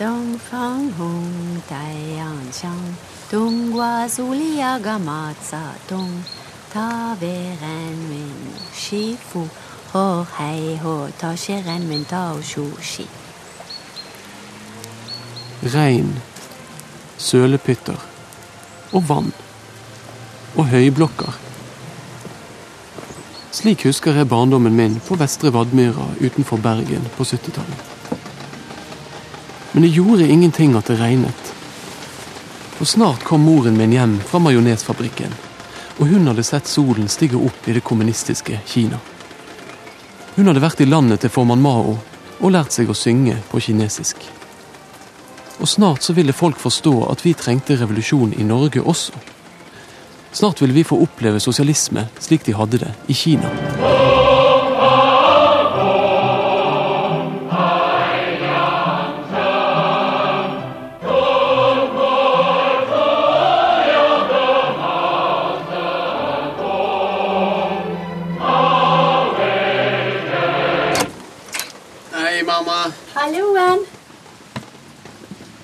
Dong fang hong daiang chang Dong gua zulia gamatsa dong Ta veren min shifu Ho hei ho ta shiren min ta shu shi Regn, sølepytter og vann. Og høyblokker. Slik husker jeg barndommen min på Vestre Vadmyra utenfor Bergen på 70-tallet. Men det gjorde ingenting at det regnet. For snart kom moren min hjem fra majonesfabrikken, og hun hadde sett solen stige opp i det kommunistiske Kina. Hun hadde vært i landet til formann Mao og lært seg å synge på kinesisk. Og snart så ville folk forstå at vi trengte revolusjon i Norge også. Snart ville vi få oppleve sosialisme slik de hadde det i Kina. Mamma. Halloen!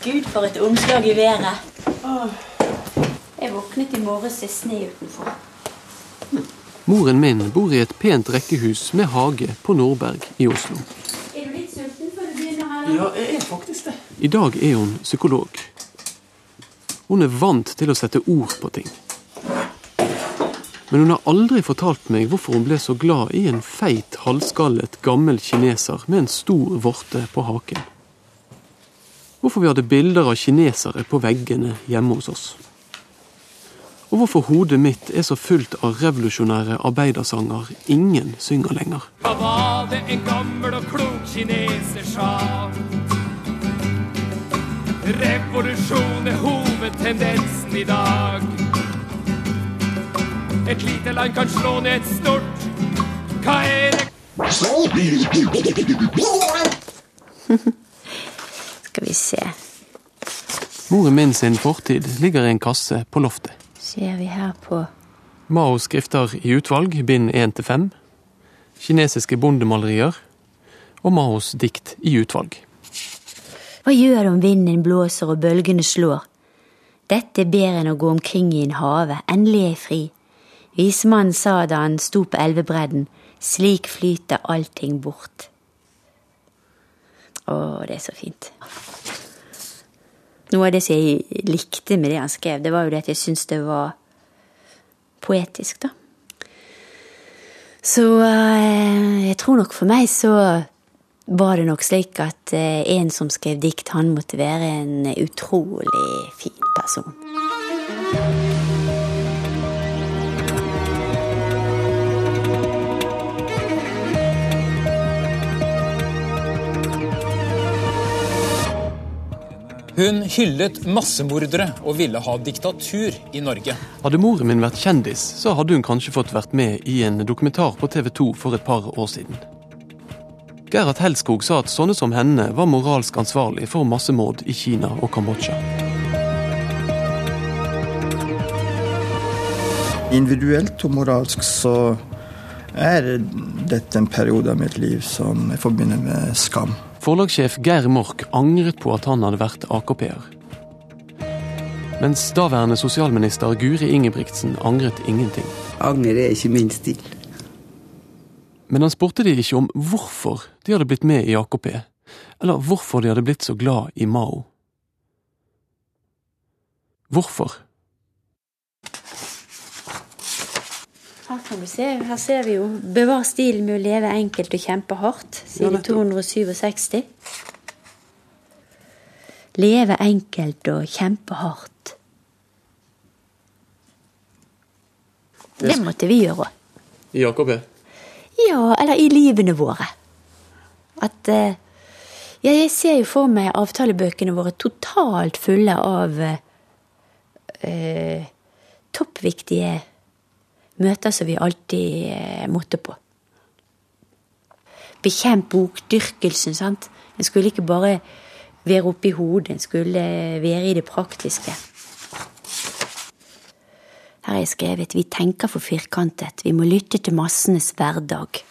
Gud, for et omslag i været. Jeg våknet i morges i sne utenfor. Moren min bor i et pent rekkehus med hage på Nordberg i Oslo. Er du litt sulten før du begynner her? Ja, jeg er faktisk det. I dag er hun psykolog. Hun er vant til å sette ord på ting. Men hun har aldri fortalt meg hvorfor hun ble så glad i en feit, halvskallet, gammel kineser med en stor vorte på haken. Hvorfor vi hadde bilder av kinesere på veggene hjemme hos oss. Og hvorfor hodet mitt er så fullt av revolusjonære arbeidersanger ingen synger lenger. Hva var det en gammel og klok kineser sa? Revolusjon er hovedtendensen i dag. Et lite land kan slå ned et stort. Hva er det Skal vi se. Moren min sin fortid ligger i en kasse på loftet. Ser vi her på Maos skrifter i utvalg, bind 1-5. Kinesiske bondemalerier. Og Maos dikt i utvalg. Hva gjør det om vinden blåser og bølgene slår? Dette er bedre enn å gå omkring i en have, endelig er jeg fri. Vismannen sa da han sto på elvebredden, slik flyter allting bort. Å, det er så fint. Noe av det som jeg likte med det han skrev, det var jo det at jeg syntes det var poetisk, da. Så eh, jeg tror nok for meg så var det nok slik at eh, en som skrev dikt, han måtte være en utrolig fin person. Hun hyllet massemordere og ville ha diktatur i Norge. Hadde moren min vært kjendis, så hadde hun kanskje fått vært med i en dokumentar på TV 2 for et par år siden. Gerhard Helskog sa at sånne som henne var moralsk ansvarlig for massemord i Kina og Kambodsja. Individuelt og moralsk så er dette en periode av mitt liv som jeg forbinder med skam. Forlagssjef Geir Mork angret på at han hadde vært AKP-er. Mens daværende sosialminister Guri Ingebrigtsen angret ingenting. Anger er ikke min stil. Men han spurte de ikke om hvorfor de hadde blitt med i AKP, eller hvorfor de hadde blitt så glad i Mao. Hvorfor? Vi se, her ser vi jo 'Bevar stilen med å leve enkelt og kjempe hardt', side 267. Leve enkelt og kjempe hardt. Det måtte vi gjøre. I AKP? Ja, eller i livene våre. At eh, Ja, jeg ser jo for meg avtalebøkene våre totalt fulle av eh, eh, toppviktige møter som vi alltid eh, måtte på. Bekjemp bokdyrkelsen, sant. En skulle ikke bare være oppi hodet, en skulle være i det praktiske. Her har jeg skrevet vi tenker for firkantet, vi må lytte til massenes hverdag.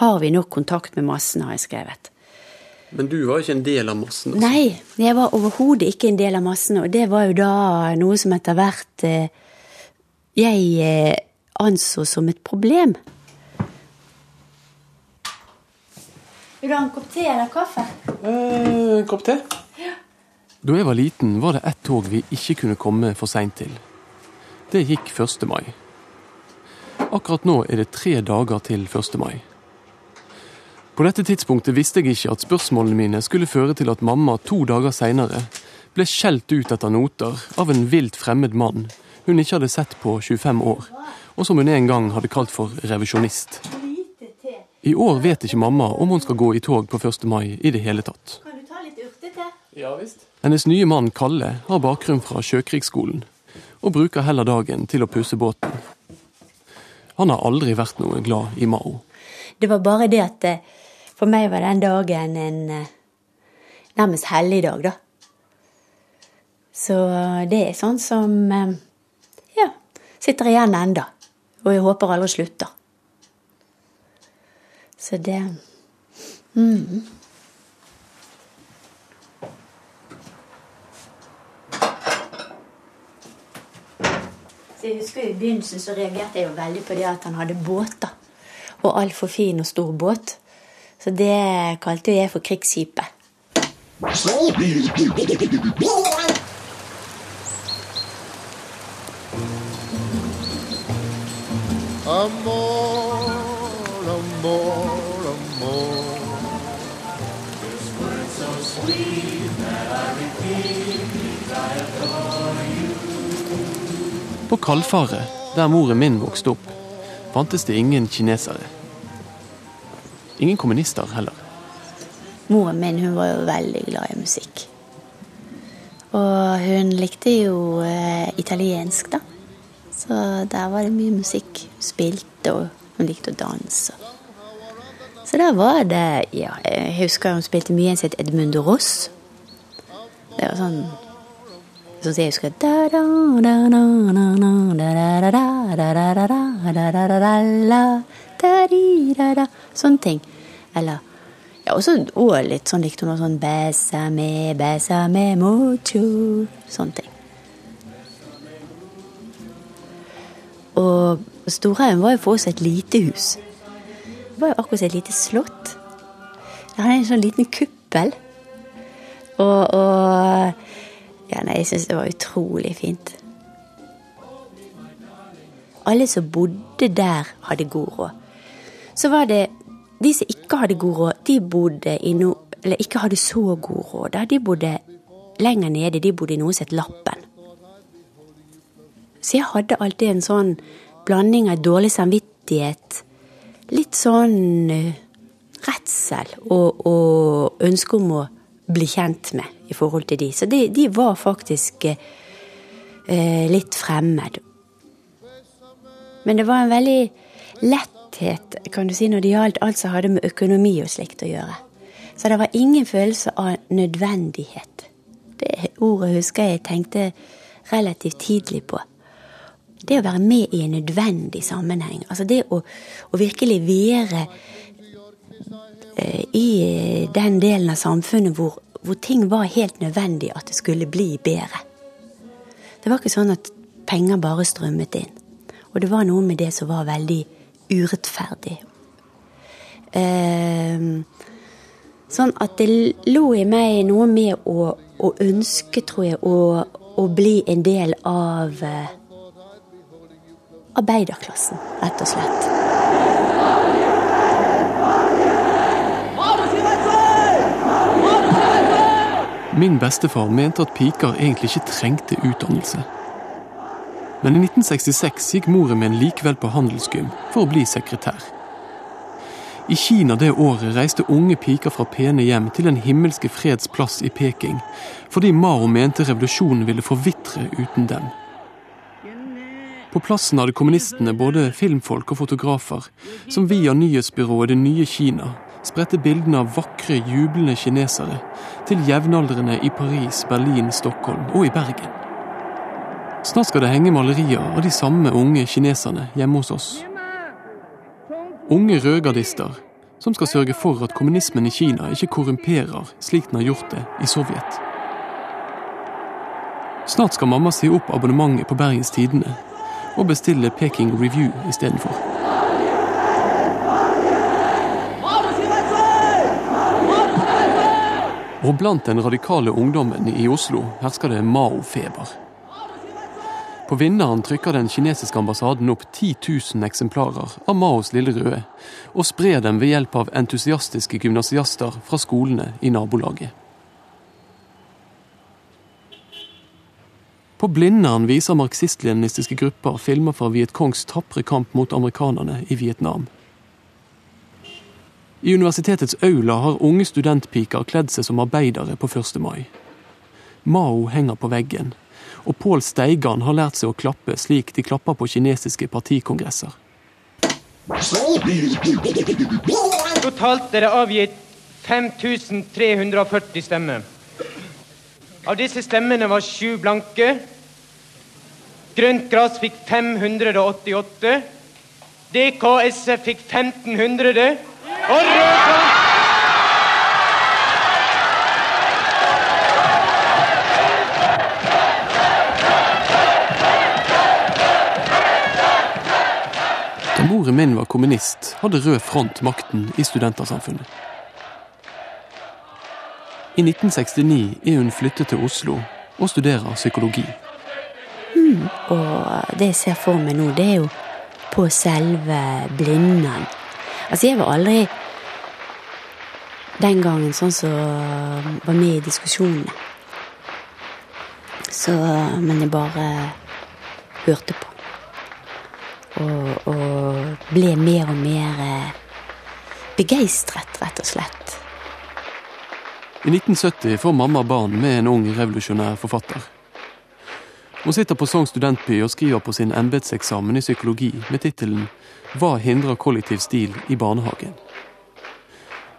Har vi nok kontakt med massene, har jeg skrevet. Men du var ikke en del av massen? Altså. Nei, jeg var overhodet ikke en del av massen, og det var jo da noe som etter hvert eh, jeg eh, anså som et problem. Vil du ha en kopp te eller kaffe? Eh, en kopp te? Ja. Da jeg var liten, var det ett tog vi ikke kunne komme for seint til. Det gikk 1. mai. Akkurat nå er det tre dager til 1. mai. På dette tidspunktet visste jeg ikke at spørsmålene mine skulle føre til at mamma to dager seinere ble skjelt ut etter noter av en vilt fremmed mann hun ikke hadde sett på 25 år, og som hun en gang hadde kalt for revisjonist. I år vet ikke mamma om hun skal gå i tog på 1. mai i det hele tatt. Kan du ta litt urtete? Ja, visst. Hennes nye mann Kalle har bakgrunn fra Sjøkrigsskolen, og bruker heller dagen til å pusse båten. Han har aldri vært noe glad i Mao. Det var bare det at eh, for meg var den dagen en nærmest nærmest helligdag, da. Så det er sånn som eh, sitter igjen enda. Og jeg håper aldri slutter. Så det mm. Så jeg husker I begynnelsen så reagerte jeg jo veldig på det at han hadde båter. Og altfor fin og stor båt. Så det kalte jeg for krigsskipet. Amor, amor, amor. På Kalfaret, der moren min vokste opp, fantes det ingen kinesere. Ingen kommunister heller. Moren min hun var jo veldig glad i musikk. Og hun likte jo eh, italiensk, da. Så der var det mye musikk. Hun spilte, og hun likte å danse. Så der var det Ja, jeg husker hun spilte mye en som het Edmundo Ross. Det var sånn Sånn som jeg husker Sånne ting. Eller ja, også, og litt sånn likte hun noe sånn Besame, besame mucho. Sånne ting. Og Storhaugen var jo for oss et lite hus. Det var jo akkurat som et lite slott. Det hadde en sånn liten kuppel. Og, og Ja, nei, jeg syns det var utrolig fint. Alle som bodde der, hadde god råd. Så var det de som ikke hadde god råd, de bodde i no, eller ikke hadde så god råd. De bodde lenger nede. De bodde i noe som het Lappen. Så jeg hadde alltid en sånn blanding av dårlig samvittighet, litt sånn uh, redsel og, og ønske om å bli kjent med i forhold til de. Så de, de var faktisk eh, litt fremmed. Men det var en veldig letthet kan du si, når det gjaldt alt som hadde med økonomi og slikt å gjøre. Så det var ingen følelse av nødvendighet. Det ordet husker jeg tenkte relativt tidlig på det å være med i en nødvendig sammenheng. Altså det å, å virkelig være eh, i den delen av samfunnet hvor, hvor, ting var helt nødvendig at det skulle bli bedre. Det var ikke sånn at penger bare strømmet inn. Og det var noe med det som var veldig urettferdig. Eh, sånn at det lå i meg noe med å, å ønske, tror jeg, å, å bli en del av eh, arbeiderklassen, rett og slett. Min bestefar mente at piker egentlig ikke trengte utdannelse. Men i 1966 gikk moren min likevel på handelsgym for å bli sekretær. I Kina det året reiste unge piker fra pene hjem til Den himmelske freds plass i Peking, fordi Mao mente revolusjonen ville forvitre uten dem. På plassen hadde kommunistene både filmfolk og fotografer, som via nyhetsbyrået Det nye Kina spredte bildene av vakre, jublende kinesere til jevnaldrende i Paris, Berlin, Stockholm og i Bergen. Snart skal det henge malerier av de samme unge kineserne hjemme hos oss. Unge rødgardister, som skal sørge for at kommunismen i Kina ikke korrumperer slik den har gjort det i Sovjet. Snart skal mamma si opp abonnementet på Bergens Tidende og bestille Peking Review istedenfor. Og blant den radikale ungdommen i Oslo hersker det Mao-feber. På vinneren trykker den kinesiske ambassaden opp 10 000 eksemplarer av Maos Lille Røde, og sprer dem ved hjelp av entusiastiske gymnasiaster fra skolene i nabolaget. På Blindern viser marxist-leninistiske grupper filmer fra Vietkongs tapre kamp mot amerikanerne i Vietnam. I universitetets aula har unge studentpiker kledd seg som arbeidere på 1. mai. Mao henger på veggen, og Pål Steigan har lært seg å klappe slik de klapper på kinesiske partikongresser. Totalt er det avgitt 5340 stemmer. Av disse stemmene var sju blanke. Grønt gress fikk 588. DKSF fikk 1500. Og Rød Front Da moren min var kommunist, hadde Rød Front makten i Studentersamfunnet. I 1969 er hun flyttet til Oslo og studerer psykologi. Og det jeg ser for meg nå, det er jo på selve Blindern. Altså, jeg var aldri den gangen sånn som var med i diskusjonene. Så Men jeg bare hørte på. Og, og ble mer og mer eh, begeistret, rett og slett. I 1970 får mamma barn med en ung revolusjonær forfatter. Hun sitter på Sogn studentby og skriver på sin embetseksamen i psykologi med tittelen 'Hva hindrer kollektiv stil i barnehagen'?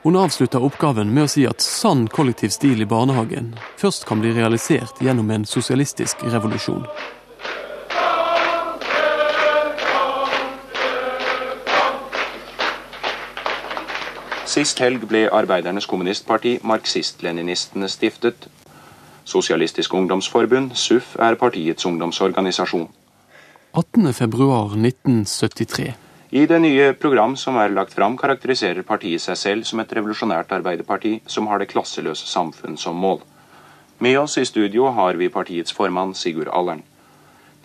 Hun avslutter oppgaven med å si at sann kollektiv stil i barnehagen først kan bli realisert gjennom en sosialistisk revolusjon. Sist helg ble Arbeidernes Kommunistparti Marxist-Leninistene stiftet. Sosialistisk Ungdomsforbund, SUF, er partiets ungdomsorganisasjon. 18.2.1973. I det nye program som er lagt fram, karakteriserer partiet seg selv som et revolusjonært arbeiderparti som har det klasseløse samfunn som mål. Med oss i studio har vi partiets formann Sigurd Allern.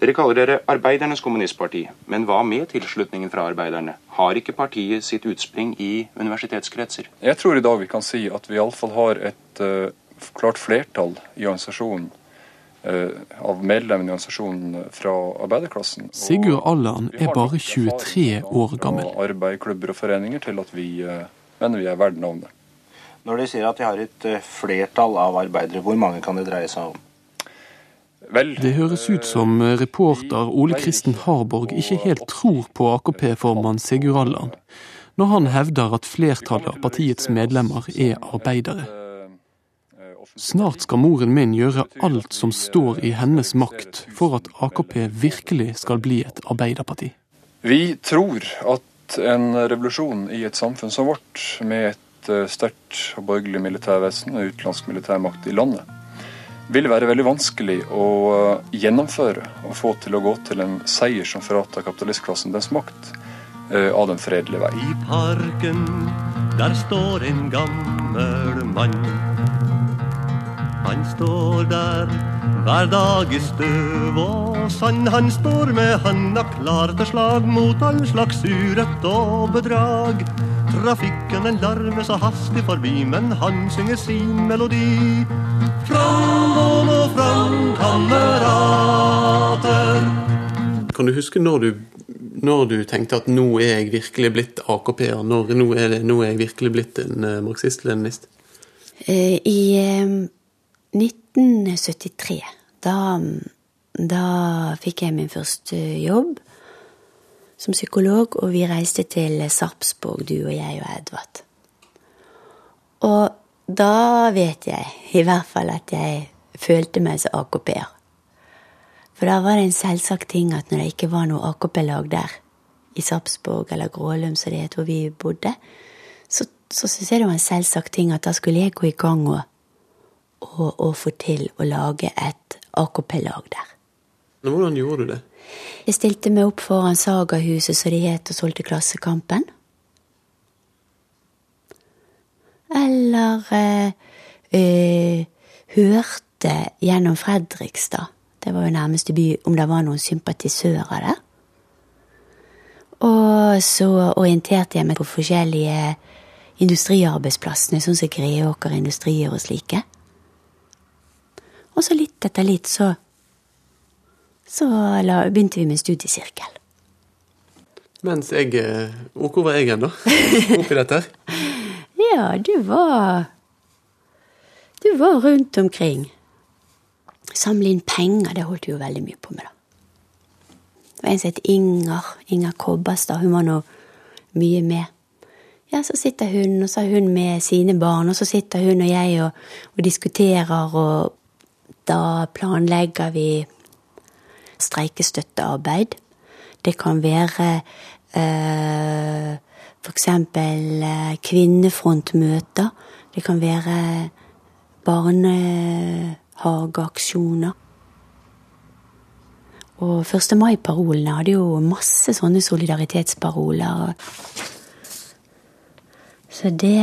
Dere kaller dere Arbeidernes Kommunistparti, men hva med tilslutningen fra arbeiderne? Har ikke partiet sitt utspring i universitetskretser? Jeg tror i dag vi kan si at vi iallfall har et uh, klart flertall i organisasjonen uh, av medlemmene i organisasjonen fra arbeiderklassen. Sigurd Allan er bare 23 år gammel. Fra arbeiderklubber og foreninger til at vi uh, mener vi er verdt navnet. Når de sier at de har et eh, flertall av arbeidere, hvor mange kan det dreie seg om? Vel, Det høres ut som reporter Ole Kristen Harborg ikke helt tror på AKP-formann Sigurd Allan, når han hevder at flertallet av partiets medlemmer er arbeidere. Snart skal moren min gjøre alt som står i hennes makt for at AKP virkelig skal bli et arbeiderparti. Vi tror at en revolusjon i et samfunn som vårt, med et eh, sterkt og borgerlig militærvesen og utenlandsk militærmakt i landet, vil være veldig vanskelig å eh, gjennomføre og få til å gå til en seier som fratar kapitalistklassen dens makt eh, av den fredelige vei. I parken, der står en gammel mann. Han står der hver dag i støv og sand. Han står med handa klar til slag mot all slags urett og bedrag. Trafikken den larmer så hastig forbi, men han synger sin melodi. Fram og nå fram, kamerater. Kan du huske når du, når du tenkte at nå er jeg virkelig blitt AKP-er? Når nå er, det, nå er jeg virkelig blitt en eh, marxist-leninist? Eh, I eh, 1973, da, da fikk jeg min første jobb som psykolog, og vi reiste til Sarpsborg, du og jeg og Edvard. Og da vet jeg i hvert fall at jeg følte meg som AKP-er. For da var det en selvsagt ting at når det ikke var noe AKP-lag der, i Sarpsborg eller Grålum, som det het hvor vi bodde, så så syns jeg det var en selvsagt ting at da skulle jeg gå i gang og, og, og få til å lage et AKP-lag der. Men hvordan gjorde du det? Jeg stilte meg opp foran Sagahuset, som det het, og solgte Klassekampen. Eller eh, eh, hørte gjennom Fredrikstad, det var jo nærmeste by, om det var noen sympatisører der. Og så orienterte jeg meg på forskjellige industriarbeidsplassene, sånn som Greåker industrier og slike. Og så litt etter litt så så la, begynte vi med studiesirkel. Mens jeg eh, Og hvor var jeg hen, da? Oppi dette her? Ja, du var Du var rundt omkring. Samle inn penger, det holdt du jo veldig mye på med, da. Det var en som het Inger. Inger Kobberstad. Hun var nå mye med. Ja, så sitter hun, og så har hun med sine barn, og så sitter hun og jeg og, og diskuterer, og da planlegger vi streikestøttearbeid. Det kan være eh, eksempel eh, kvinnefrontmøter. Det kan være barnehageaksjoner. Og 1. mai-parolene hadde jo masse sånne solidaritetsparoler. Så det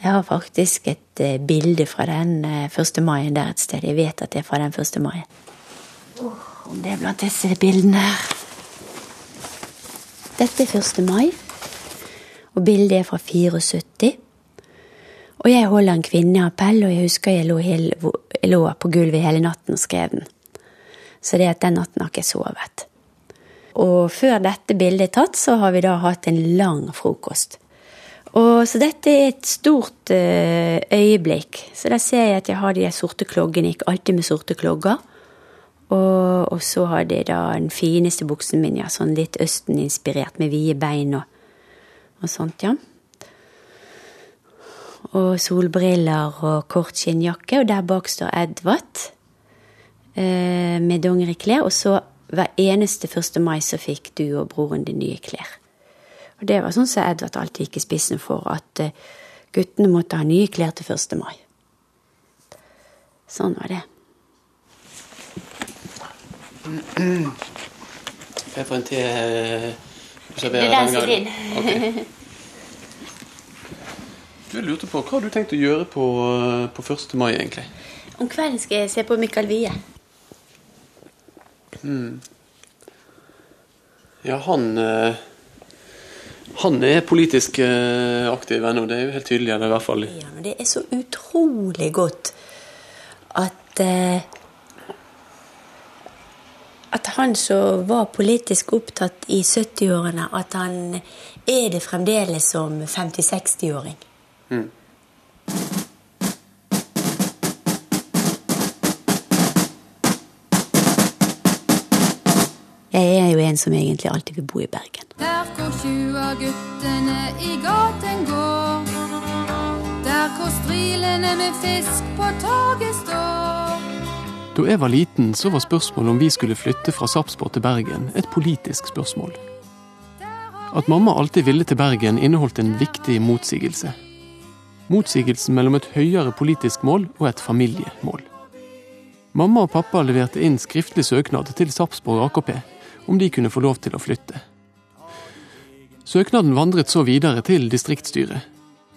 Jeg har faktisk et eh, bilde fra den 1. mai der et sted. Jeg vet at det er fra den 1. mai. Oh, om det er blant disse bildene her. Dette er 1. mai, og bildet er fra 74. Og jeg holder en kvinneappell, og jeg husker jeg lå, hele, jeg lå på gulvet hele natten og skrev den. Så det at den natten har ikke sovet. Og før dette bildet er tatt, så har vi da hatt en lang frokost. Og, så dette er et stort uh, øyeblikk. Så da ser jeg at jeg har de sorte kloggene. Gikk alltid med sorte klogger. Og, og, så hadde jeg da den fineste buksen min, ja, sånn litt Østen-inspirert, med vide bein og, og, sånt, ja. Og solbriller og kort skinnjakke, og der bak står Edvard eh, med dongeriklær. Og så hver eneste 1. mai så fikk du og broren din nye klær. Og det var sånn som Edvard alltid gikk i spissen for, at eh, guttene måtte ha nye klær til 1. mai. Sånn var det. Jeg får en te Det er den som er din. Du lurte på hva har du tenkt å gjøre på, på 1. mai, egentlig? Om kvelden skal jeg se på Mikael Wie. Mm. Ja, han eh, Han er politisk eh, aktiv ennå, det er jo helt tydelig. i hvert fall. Ja, men det er så utrolig godt at eh, at han som var politisk opptatt i 70-årene, at han er det fremdeles som 50-60-åring. Mm. En som egentlig alltid vil bo i Bergen. Der hvor tjua guttene i gaten går. Der hvor strilene med fisk på toget står. Da jeg var liten, så var spørsmålet om vi skulle flytte fra Sarpsborg til Bergen, et politisk spørsmål. At mamma alltid ville til Bergen, inneholdt en viktig motsigelse. Motsigelsen mellom et høyere politisk mål og et familiemål. Mamma og pappa leverte inn skriftlig søknad til Sarpsborg AKP om de kunne få lov til å flytte. Søknaden vandret så videre til distriktsstyret,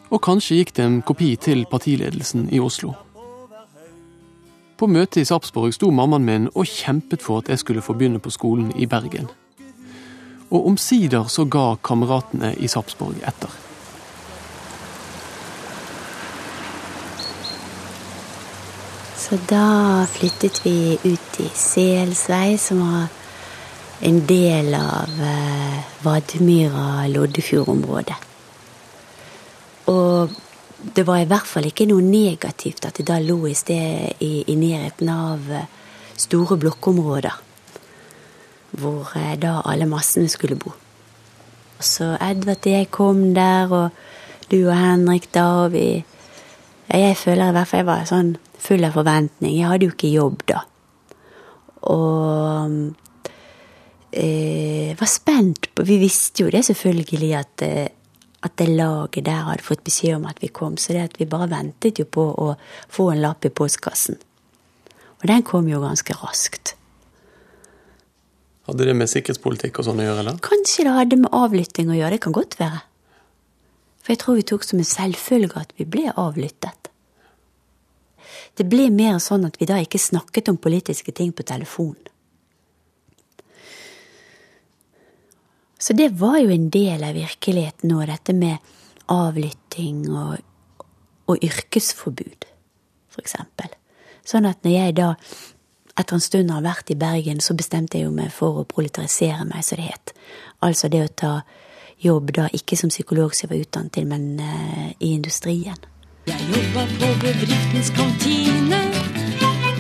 og kanskje gikk det en kopi til partiledelsen i Oslo. På møtet i Sarpsborg sto mammaen min og kjempet for at jeg skulle få begynne på skolen i Bergen. Og omsider så ga kameratene i Sarpsborg etter. Så da flyttet vi ut i Selsvei, som var en del av eh, Vadmyra-Loddefjord-området. Og det var i hvert fall ikke noe negativt at det da lå i sted i, i nærheten av eh, store blokkområder. Hvor eh, da alle massene skulle bo. Så Edvard og jeg kom der, og du og Henrik da, og vi Jeg føler i hvert fall jeg var sånn full av forventning. Jeg hadde jo ikke jobb da. Og eh, var spent på Vi visste jo det selvfølgelig at eh, at det laget der hadde fått beskjed om at vi kom, så det at vi bare ventet jo på å få en lapp i postkassen. Og den kom jo ganske raskt. Hadde det med sikkerhetspolitikk og sånn å gjøre, eller? Kanskje det hadde med avlytting å gjøre, det kan godt være. For jeg tror vi tok som en selvfølge at vi ble avlyttet. Det ble mer sånn at vi da ikke snakket om politiske ting på telefon. Så det var jo en del av virkeligheten nå, dette med avlytting og, og yrkesforbud, for eksempel. Sånn at når jeg da etter en stund har vært i Bergen, så bestemte jeg jo meg for å proletarisere meg, som det het. Altså det å ta jobb da ikke som psykolog som jeg var utdannet til, men uh, i industrien. Jeg jobba på bedriftens kantine.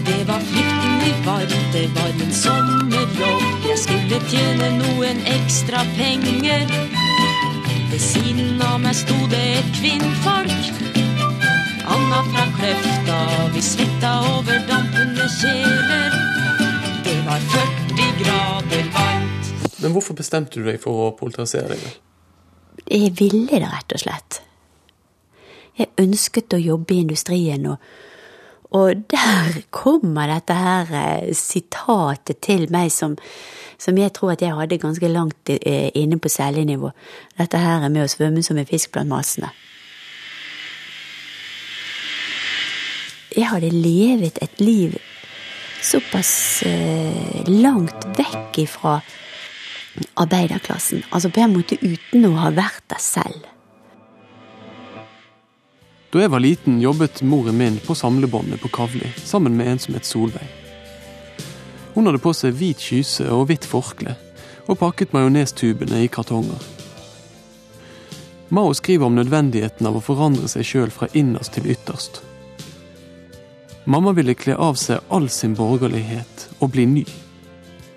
Det var fryktelig varmt, det var min sommerjobb. Jeg skulle tjene noen ekstra penger. Ved siden av meg sto det et kvinnfolk. Anna fra Kløfta, vi svetta over dampende kjeler. Det var 40 grader varmt. Men hvorfor bestemte du deg for å politisere deg? Jeg ville det, rett og slett. Jeg ønsket å jobbe i industrien, og, og der kommer dette her eh, sitatet til meg som, som jeg tror at jeg hadde ganske langt eh, inne på cellenivå. Dette her med å svømme som en fisk blant massene. Jeg hadde levet et liv såpass eh, langt vekk ifra arbeiderklassen. Altså på en måte uten å ha vært der selv. Da jeg var liten, jobbet moren min på samlebåndet på Kavli sammen med en som het Solveig. Hun hadde på seg hvit kyse og hvitt forkle, og pakket majonestubene i kartonger. Mao skriver om nødvendigheten av å forandre seg sjøl fra innerst til ytterst. Mamma ville kle av seg all sin borgerlighet og bli ny.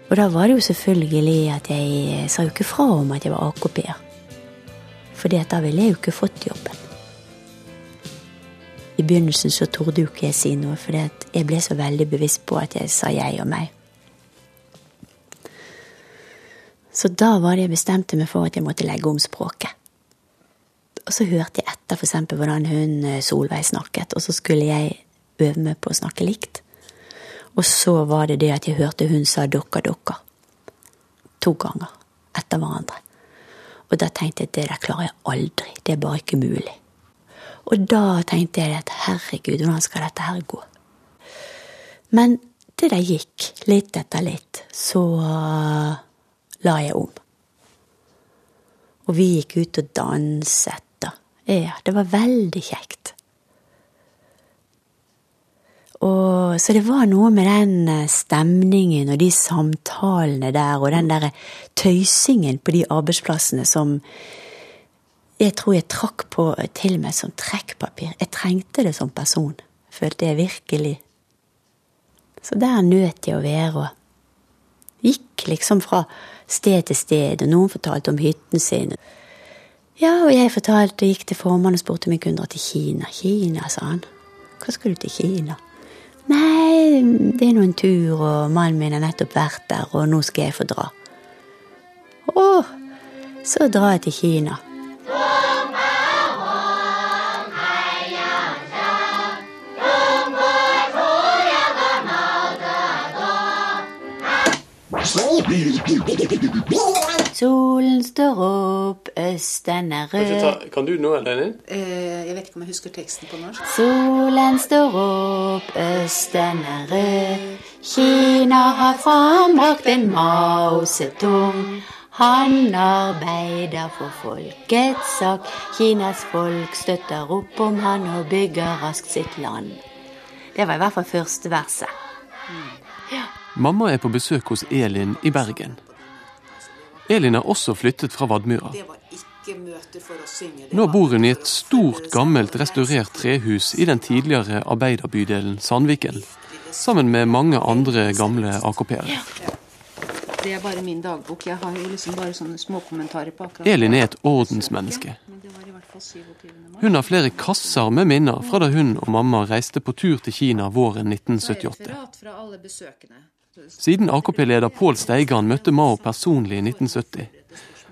Og da var det jo selvfølgelig at jeg sa jo ikke fra om at jeg var AKP-er. Fordi da ville jeg jo ikke fått jobben. I begynnelsen så torde jo ikke jeg si noe, fordi jeg ble så veldig bevisst på at jeg sa jeg og meg. Så da var det jeg bestemte meg for at jeg måtte legge om språket. Og så hørte jeg etter for eksempel hvordan hun eh, Solveig snakket, og så skulle jeg øve meg på å snakke likt. Og så var det det at jeg hørte hun sa dokka, dokka. To ganger etter hverandre. Og da tenkte jeg at det der klarer jeg aldri. Det er bare ikke mulig. Og da tenkte jeg at herregud, hvordan skal dette her gå? Men til det gikk, litt etter litt, så uh, la jeg om. Og vi gikk ut og danset, da. Ja, det var veldig kjekt. Og, så det var noe med den eh, stemningen og de samtalene der og den derre tøysingen på de arbeidsplassene som jeg tror jeg trakk på til meg som trekkpapir. Jeg trengte det som person, følte jeg virkelig. Så der nøt jeg å være og gikk liksom fra sted til sted, og noen fortalte om hytten sin. Ja, og jeg fortalte gikk til formannen og spurte om jeg kunne dra til Kina. Kina, sa han. Hva skal du til Kina? Nei, det er nå en tur, og mannen min har nettopp vært der, og nå skal jeg få dra. Å, så drar jeg til Kina. Solen står opp, østen er rød Kan du nå, Elin? Eh, jeg vet ikke om jeg husker teksten på norsk. Solen står opp, østen er rød. Kina har frambrakt en Mao Zedong. Han arbeider for folkets sak. Kinas folk støtter opp om han og bygger raskt sitt land. Det var i hvert fall første verset. Ja. Mamma er på besøk hos Elin i Bergen. Elin har også flyttet fra Vadmyra. Nå bor hun i et stort, gammelt, restaurert trehus i den tidligere arbeiderbydelen Sandviken. Sammen med mange andre gamle AKP-ere. Det er bare min dagbok. Jeg har jo liksom bare sånne småkommentarer på akkurat Elin er et ordensmenneske. Hun har flere kasser med minner fra da hun og mamma reiste på tur til Kina våren 1978. Siden AKP-leder Pål Steigan møtte Mao personlig i 1970,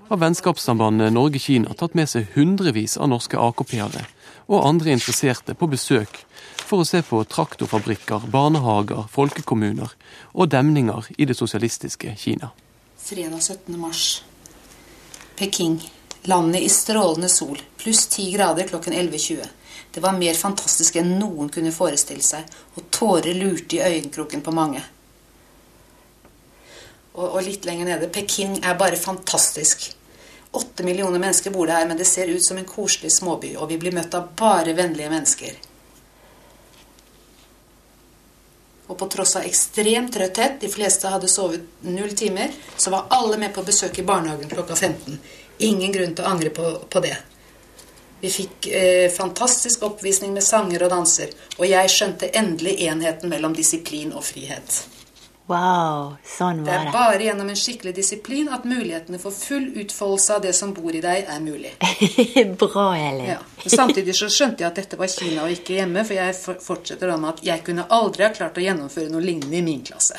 har vennskapssambandet Norge-Kina tatt med seg hundrevis av norske AKP-ere og andre interesserte på besøk for å se på traktorfabrikker, barnehager, folkekommuner og demninger i det sosialistiske Kina. Fredag 17. mars. Peking. Landet i strålende sol, pluss 10 grader klokken 11.20. Det var mer fantastisk enn noen kunne forestille seg, og tårer lurte i øyekroken på mange. Og, og litt lenger nede Peking er bare fantastisk. Åtte millioner mennesker bor det her, men det ser ut som en koselig småby, og vi blir møtt av bare vennlige mennesker. Og på tross av ekstrem trøtthet, de fleste hadde sovet null timer, så var alle med på besøk i barnehagen klokka 15. Ingen grunn til å angre på, på det. Vi fikk eh, fantastisk oppvisning med sanger og danser, og jeg skjønte endelig enheten mellom disiplin og frihet. Wow, sånn var Det Det er bare gjennom en skikkelig disiplin at mulighetene for full utfoldelse av det som bor i deg, er mulig. Bra, Elin. Ja. Samtidig så skjønte jeg at dette var Kina og ikke hjemme, for jeg fortsetter da med at jeg kunne aldri ha klart å gjennomføre noe lignende i min klasse.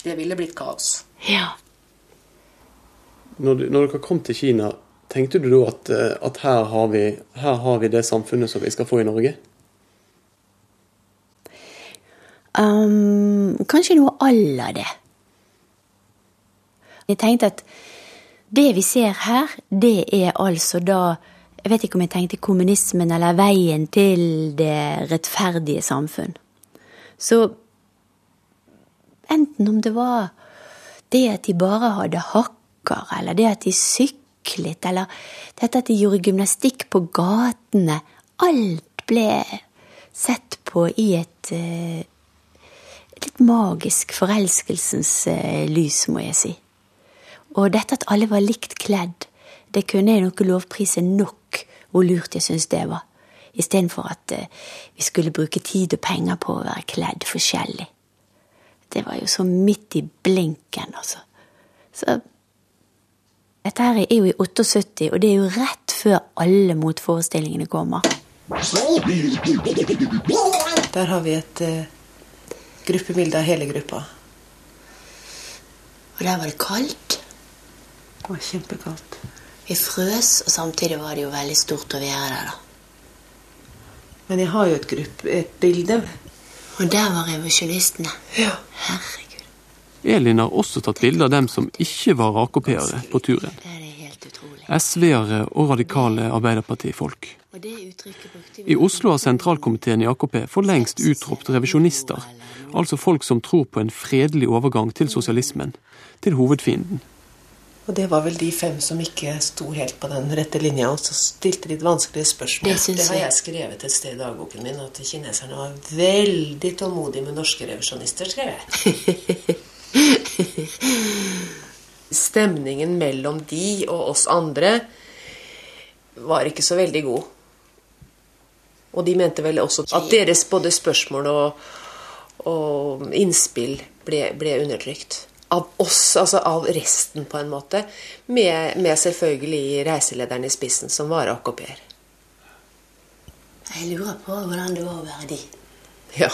Det ville blitt kaos. Ja. Når, du, når dere kom til Kina, tenkte du da at, eh, at her, har vi, her har vi det samfunnet som vi skal få i Norge? Um, kanskje noe à det. Jeg tenkte at det vi ser her, det er altså da Jeg vet ikke om jeg tenkte kommunismen eller veien til det rettferdige samfunn. Så enten om det var det at de bare hadde hakker, eller det at de syklet, eller dette at de gjorde gymnastikk på gatene Alt ble sett på i et eh, litt magisk forelskelsens eh, lys, må jeg si. Og dette at alle var likt kledd, det kunne jeg nok lovprise nok hvor lurt jeg syns det var. Istedenfor at eh, vi skulle bruke tid og penger på å være kledd forskjellig. Det var jo så midt i blinken, altså. Så dette her er jo i 78, og det er jo rett før alle motforestillingene kommer. Der har vi et eh, gruppebilde av hele gruppa. Og der var det kaldt. Det var kjempekaldt. Vi frøs, og samtidig var det jo veldig stort å være der, da. Men jeg har jo et, gruppe, et bilde. Og der var revolusjonistene. Ja. Herregud. Elin har også tatt bilde av dem som ikke var AKP-ere på turen. SV-ere og radikale Arbeiderpartifolk. I Oslo har sentralkomiteen i AKP for lengst utropt revisjonister, altså folk som tror på en fredelig overgang til sosialismen, til hovedfienden. Og det var vel de fem som ikke sto helt på den rette linja, og så stilte litt vanskelige spørsmål. Det det har jeg. skrevet et sted i dagboken min, at kineserne var veldig tålmodige med norske revisjonister, skrev jeg. Stemningen mellom de og oss andre var ikke så veldig god. Og de mente vel også at deres både spørsmål og, og innspill ble, ble undertrykt. Av oss, altså av resten, på en måte. Med, med selvfølgelig reiselederen i spissen, som var AKP-er. Jeg lurer på hvordan det var å være de. Ja.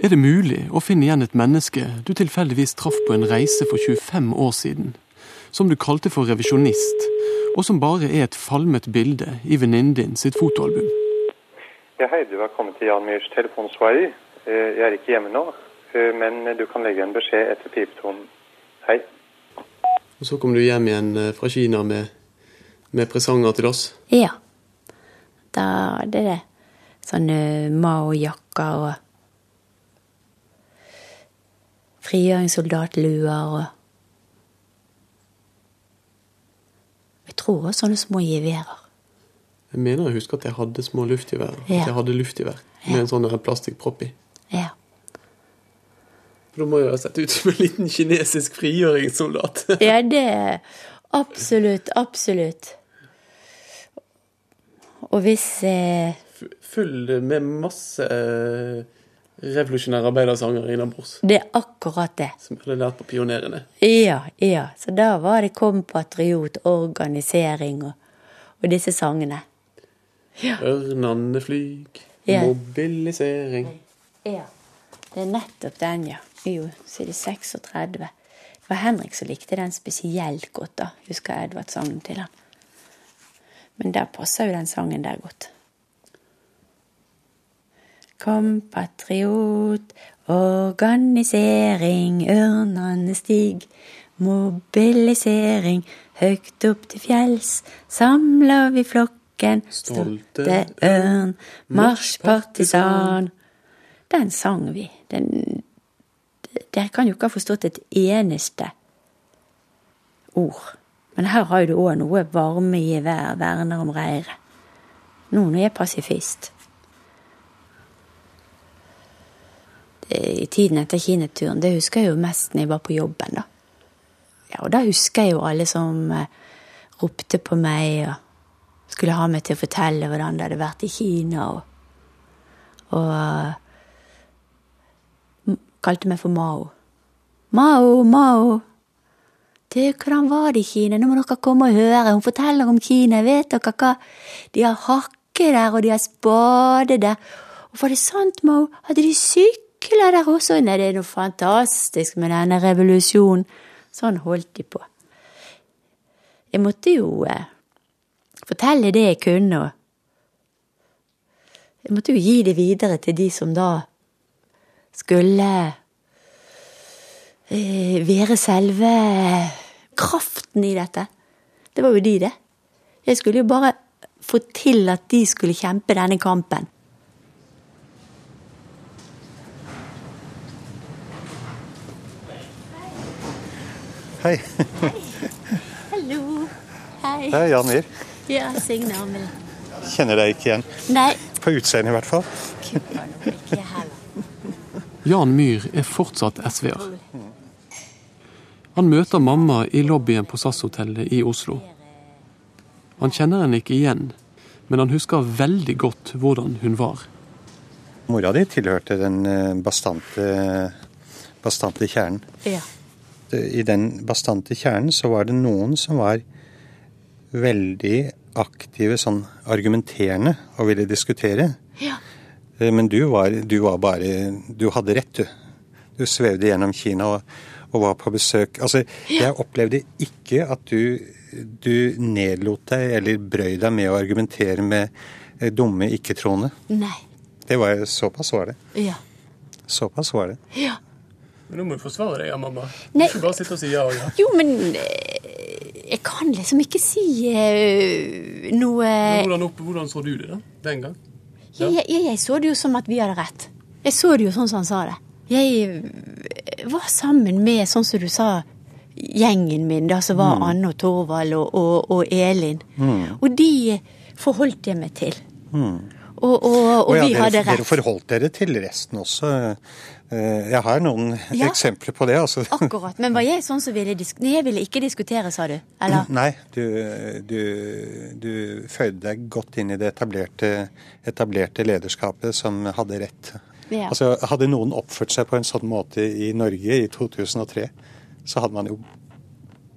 Er det mulig å finne igjen et menneske du tilfeldigvis traff på en reise for 25 år siden, som du kalte for revisjonist, og som bare er et falmet bilde i venninnen din sitt fotoalbum? Ja, hei, du har kommet til Jan Myhrs telefonsvarer. Eh, Jeg er ikke hjemme nå, eh, men du kan legge en beskjed etter pipetonen. Hei. Og så kom du hjem igjen eh, fra Kina med, med presanger til oss. Ja. Da, det er det. Sånne Mao-jakker og frigjøringssoldatluer og Jeg tror også sånne små geværer. Jeg mener jeg husker at jeg hadde små luftgevær. Ja. At jeg hadde luftgevær med en sånn plastikkpropp i. Ja. For Da må jeg ha sett ut som en liten kinesisk frigjøringssoldat. Ja, det Absolutt, absolutt. Og hvis eh, Full med masse eh, revolusjonære arbeidersanger innabords. Det er akkurat det. Som jeg hadde lært på Pionerene. Ja, ja. Så da var det kompatriot, organisering og, og disse sangene. Ørnene flyg, Ja. mobilisering. Ja. Det er nettopp den, ja. Jo, side 36. Det var Henrik som likte den spesielt godt, da. Husker Edvard sangen til han. Men der passer jo den sangen der godt. Kompatriot, organisering, ørnene stig. Mobilisering, høgt opp til fjells, samler vi flokken. Stolte ørn, marsjpartisan. Den sang vi. Den Dere kan jo ikke ha forstått et eneste ord. Men her har jo du òg noe varme i hver verner om reiret. Nå når jeg er pasifist. I tiden etter kineturen, det husker jeg jo mest når jeg var på jobben, da. Ja, og da husker jeg jo alle som eh, ropte på meg og skulle ha meg til å fortelle hvordan det hadde vært i Kina, og, og eh, kalte meg for Mao. Mao, Mao. Du, hvordan var det i Kina? Nå må dere komme og høre. Hun forteller om Kina. Vet dere hva? De har hakke der, og de har spade der. Og var det sant, Mao? Hadde de sykler der også? Nei, det er noe fantastisk med denne revolusjonen. Sånn holdt de på. Jeg måtte jo eh, fortelle det jeg kunne, og jeg måtte jo gi det videre til de som da skulle eh, være selve kraften i dette. Det var jo de, det. Jeg skulle jo bare få til at de skulle kjempe denne kampen. Hei. Hallo. Hei. Det er Jan Wier. Ja, Signe Amel. Kjenner deg ikke igjen. Nei. På utseendet i hvert fall. Ikke heller. Jan Myhr er fortsatt SV-er. Han møter mamma i lobbyen på SAS-hotellet i Oslo. Han kjenner henne ikke igjen, men han husker veldig godt hvordan hun var. Mora di tilhørte den eh, bastante, bastante kjernen. Ja. I den bastante kjernen så var det noen som var veldig aktive, sånn argumenterende og ville diskutere. Ja. Eh, Men du var, du var bare Du hadde rett, du. Du svevde gjennom Kina og, og var på besøk. Altså, jeg opplevde ikke at du, du nedlot deg eller brøy deg med å argumentere med eh, dumme ikke-troende. Nei. Det var Såpass var det. Ja. Såpass var det. Ja. Men nå må du forsvare deg, ja, mamma. Nei. Ikke bare sitte og si ja og ja. Jo, men eh, jeg kan liksom ikke si uh, noe Hvordan, opp, hvordan så du det da, den gang? jeg, jeg, jeg så det jo som at vi hadde rett. Jeg så det jo sånn som han sa det. Jeg eh, var sammen med, sånn som du sa, gjengen min, da som var Mm. Anne og Torvald og, og, og Elin. Mm. Og de forholdt jeg meg til. Mm. Og, og, og ja, vi dere, hadde dere rett. forholdt dere til resten også. Eh, Jeg har noen Ja. eksempler på det. altså. Akkurat. Men var jeg sånn som ville diskutere jeg ville ikke diskutere, sa du? Eller? Nei, du, du, du føyde deg godt inn i det etablerte, etablerte lederskapet som hadde rett. Ja. Altså, Hadde noen oppført seg på en sånn måte i Norge i 2003, så hadde man jo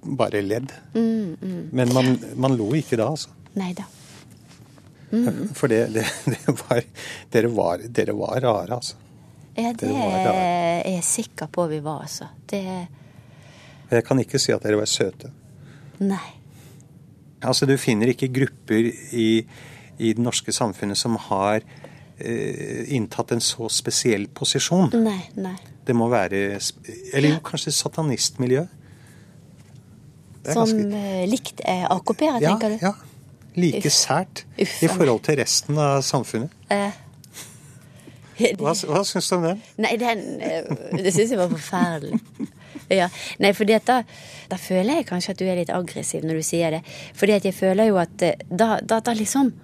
bare ledd. Mm, mm. Men man, man lo ikke da, altså. Nei da. Mm. For det, det, det var, dere, var, dere var rare, altså. Ja, det er jeg sikker på vi var, altså. Det Jeg kan ikke si at dere var søte. Nei. Altså, Du finner ikke grupper i, i det norske samfunnet som har eh, inntatt en så spesiell posisjon. Nei, nei. Det må være Eller jo, kanskje satanistmiljø. Som ganske- eh, likt eh, Ja, tenker du? ja. Like sært Uff, i forhold til resten av samfunnet. Eh, Hva, hva syns du om den? Nei, den eh, Det syns jeg var forferdelig. Ja. Nei, for da, da føler jeg kanskje at du er litt aggressiv når du sier det. Fordi at jeg føler jo at eh, da, da, da liksom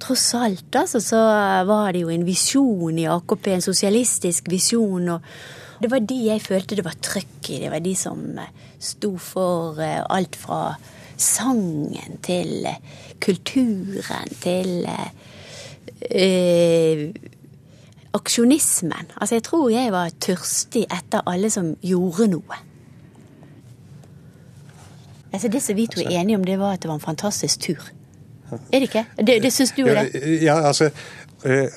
Tross alt, altså, så var det jo en visjon i AKP, en sosialistisk visjon. og det var de jeg følte det var trøkk i. Det var de som sto for alt fra sangen til eh, kulturen til eh, eh, aksjonismen. Altså, jeg tror jeg var tørstig etter alle som gjorde noe. Altså, det som vi to er enige om, det var at det var en fantastisk tur. Er det ikke? Det, det syns du er det? Ja, altså eh,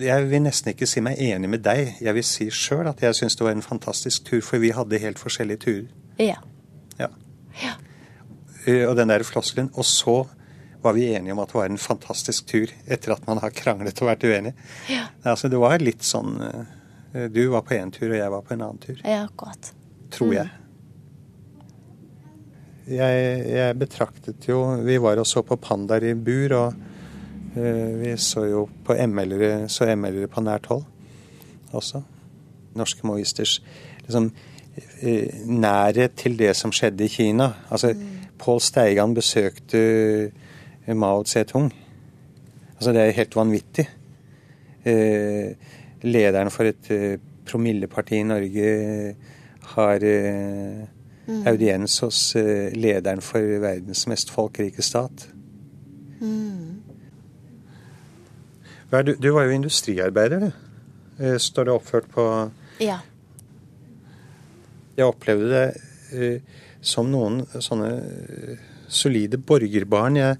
Jeg vil nesten ikke si meg enig med deg. Jeg vil si sjøl at jeg syns det var en fantastisk tur, for vi hadde helt forskjellige turer. Ja. Ja. Eh, Og den der floskelen. Og så var vi enige om at det var en fantastisk tur, etter at man har kranglet og vært uenig. Ja. Altså, det var litt sånn eh, Du var på én tur, og jeg var på en annen tur. Ja, akkurat. Tror jeg. Jeg, jeg betraktet jo Vi var og så på pandaer i bur, og uh, vi så jo på ML-ere ML-ere på nært hold også. Norske maoisters liksom, eh, nærhet til det som skjedde i Kina. Altså, Pål Steigan besøkte eh, Mao Zedong. Altså, det er helt vanvittig. Eh, lederen for et eh, promilleparti i Norge har eh, Mm. audiens hos eh, lederen for verdens mest folkerike stat. Mm. Du, du var jo industriarbeider, du. Eh, Står det oppført på Ja. Jeg opplevde det uh, som noen sånne uh, solide borgerbarn jeg,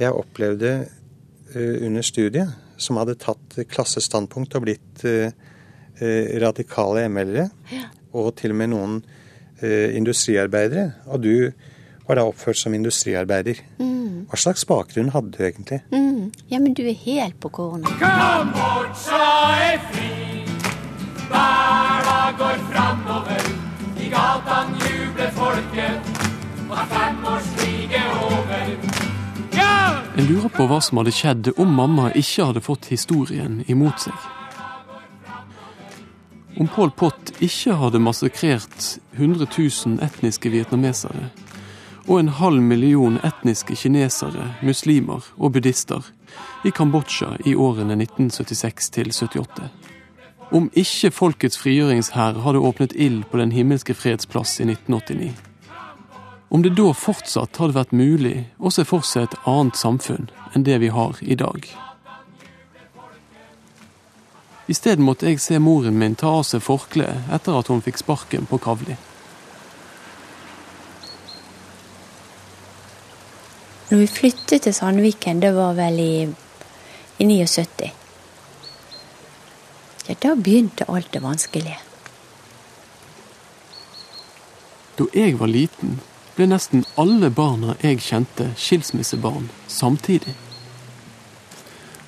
jeg opplevde uh, under studiet, som hadde tatt klassestandpunkt og blitt radikale ML-ere. Og til og med noen industriarbeidere. Og du var da oppført som industriarbeider. Mm. Hva slags bakgrunn hadde du egentlig? Mm. Ja, men du er helt på kornet. Kambodsja er fri. En lurer på hva som hadde skjedd om mamma ikke hadde fått historien imot seg. Om Pol Pot ikke hadde massakrert 100 000 etniske vietnamesere og en halv million etniske kinesere, muslimer og buddhister i Kambodsja i årene 1976 til 78. Om ikke Folkets frigjøringshær hadde åpnet ild på Den himmelske freds plass i 1989. Om det da fortsatt hadde vært mulig å se for seg et annet samfunn enn det vi har i dag. I stedet måtte jeg se moren min ta av seg forkleet etter at hun fikk sparken på Kavli. Når vi flyttet til Sandviken, det var vel i, i 79. Ja, da begynte alt det vanskelige. Da jeg var liten, ble nesten alle barna jeg kjente, skilsmissebarn samtidig.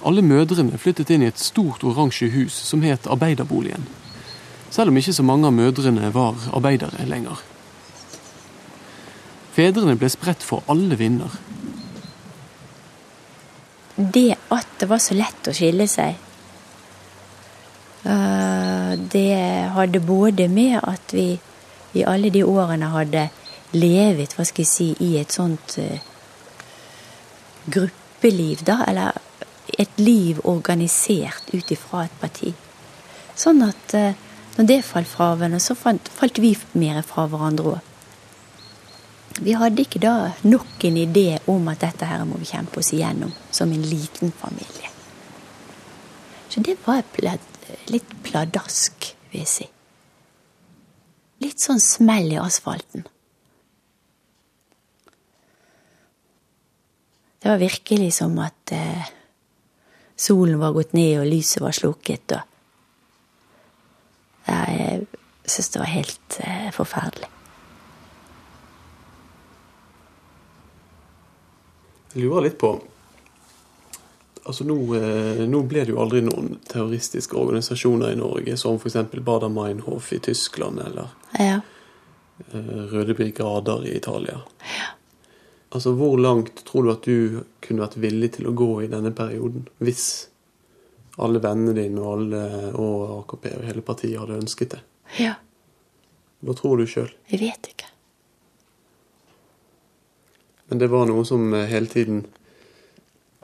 Alle mødrene flyttet inn i et stort oransje hus som het Arbeiderboligen. Selv om ikke så mange av mødrene var arbeidere lenger. Fedrene ble spredt for alle vinder. Det at det var så lett å skille seg, eh, det hadde både med at vi i alle de årene hadde levet, hva skal jeg si, i et sånt eh, gruppeliv, da, eller et liv organisert ut ifra et parti. Sånn at eh, når det falt fra hverandre, så falt, vi mer fra hverandre òg. Vi hadde ikke da nok en idé om at dette her må vi kjempe oss igjennom som en liten familie. Så det var litt pladask, vil jeg si. Litt sånn smell i asfalten. Det var virkelig som at eh, solen var gått ned og lyset var slukket. og Jeg syns det var helt eh, forferdelig. Jeg lurer litt på Altså nå, eh, nå ble det jo aldri noen terroristiske organisasjoner i Norge, som f.eks. Bader Meinhof i Tyskland eller Ja. eh, Røde brigader i Italia. Altså, Hvor langt tror du at du kunne vært villig til å gå i denne perioden, hvis alle vennene dine og, alle, og AKP og hele partiet hadde ønsket det? Ja, Hva tror du sjøl? jeg vet ikke. Men det var noe som eh, hele tiden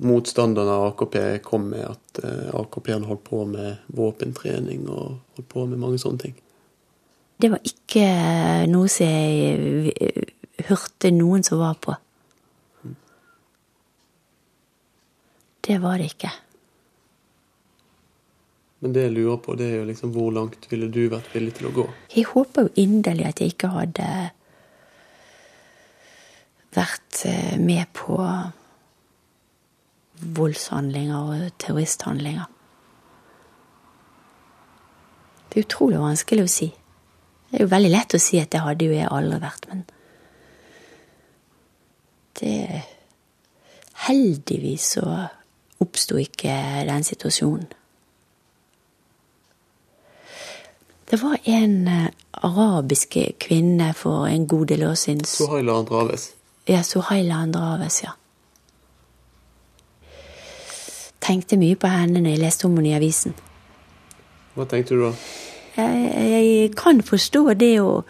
motstanderne av AKP kom med, at eh, AKP-ene holdt på med våpentrening og holdt på med mange sånne ting. Det var ikke noe som jeg eh, hørte noen som var på. Det var det ikke. Men det jeg lurer på, det er jo liksom hvor langt ville du vært villig til å gå? Jeg håper jo inderlig at jeg ikke hadde vært eh, med på voldshandlinger og terroristhandlinger. Det er utrolig vanskelig å si. Det er jo veldig lett å si at det hadde jo jeg aldri vært, men det Heldigvis så oppsto ikke den situasjonen. Det var en eh, arabisk kvinne for en god del år siden Suhaila Andraves. Ja, Suhaila Andraves, ja. Tenkte mye på henne når jeg leste om henne i avisen. Hva tenkte du da? Jeg, jeg kan forstå det å,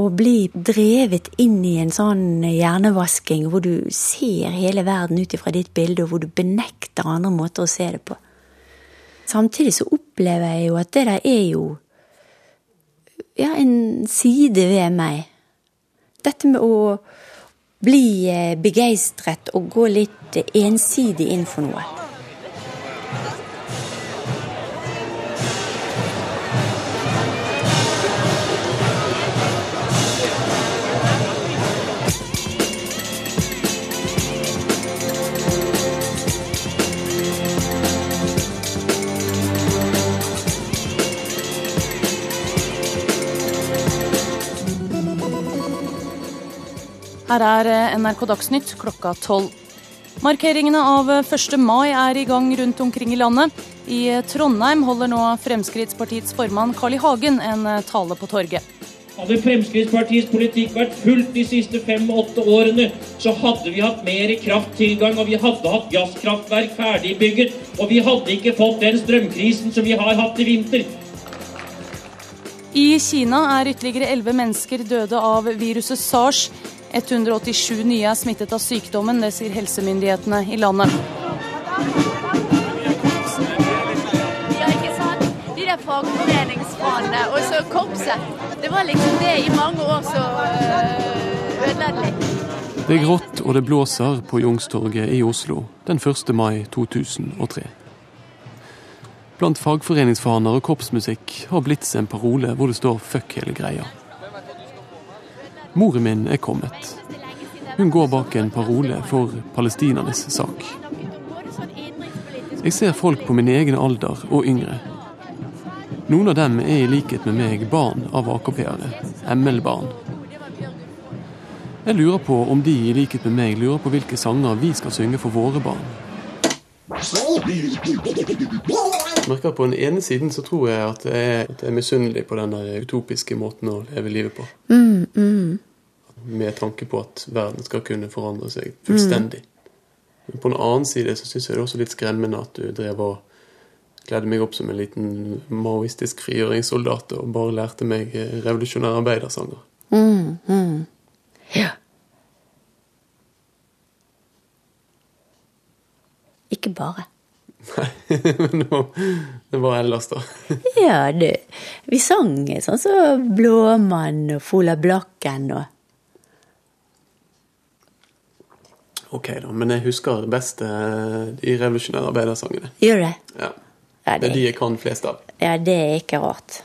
å bli drevet inn i en sånn hjernevasking hvor du ser hele verden ut ifra ditt bilde, og hvor du benekter andre måter å se det på. Samtidig så opplever jeg jo at det der er jo ja, en side ved meg. Dette med å bli eh, begeistret og gå litt ensidig inn for noe. Her er eh, NRK Dagsnytt klokka tolv. Markeringene av 1. mai er i gang rundt omkring i landet. I Trondheim holder nå Fremskrittspartiets formann Carl I. Hagen en eh, tale på torget. Hadde Fremskrittspartiets politikk vært fulgt de siste fem-åtte årene, så hadde vi hatt mer krafttilgang, og vi hadde hatt gasskraftverk ferdigbygget, og vi hadde ikke fått den strømkrisen som vi har hatt i vinter. I Kina er ytterligere elleve mennesker døde av viruset sars. 187 nye er smittet av sykdommen, det sier helsemyndighetene i landet. Ja, ikke sant? De der fagforeningsfagene og så korpset. Det var liksom det i mange år så øh, ødela det litt. Det er grått og det blåser på Youngstorget i Oslo den 1. mai 2003. Blant fagforeningsfaner og korpsmusikk har Blitz en parole hvor det står 'fuck hele greia'. Moren min er kommet. Hun går bak en parole for palestinernes sak. Jeg ser folk på min egen alder og yngre. Noen av dem er i likhet med meg barn av AKP-ere, ML-barn. Jeg lurer på om de i likhet med meg lurer på hvilke sanger vi skal synge for våre barn. Jeg merker På den ene siden så tror jeg at jeg er, at jeg er misunnelig på den utopiske måten å leve livet på. Mm, mm. Med tanke på at verden skal kunne forandre seg fullstendig. Men på den annen side så syns jeg det er også litt skremmende at du drev og kledde meg opp som en liten maoistisk frigjøringssoldat og bare lærte meg eh, revolusjonære arbeidersanger. Mm, mm. Ja. Ikke bare. Nei, men det var, ellers, da. Ja, det, vi sang sånn som så Blåmann og Fola Blakken og Ok, da, men jeg husker best eh, de revolusjonære arbeidersangene. Gjør det? Ja. Ja, Det er de jeg kan flest av. Ja, det er ikke rart.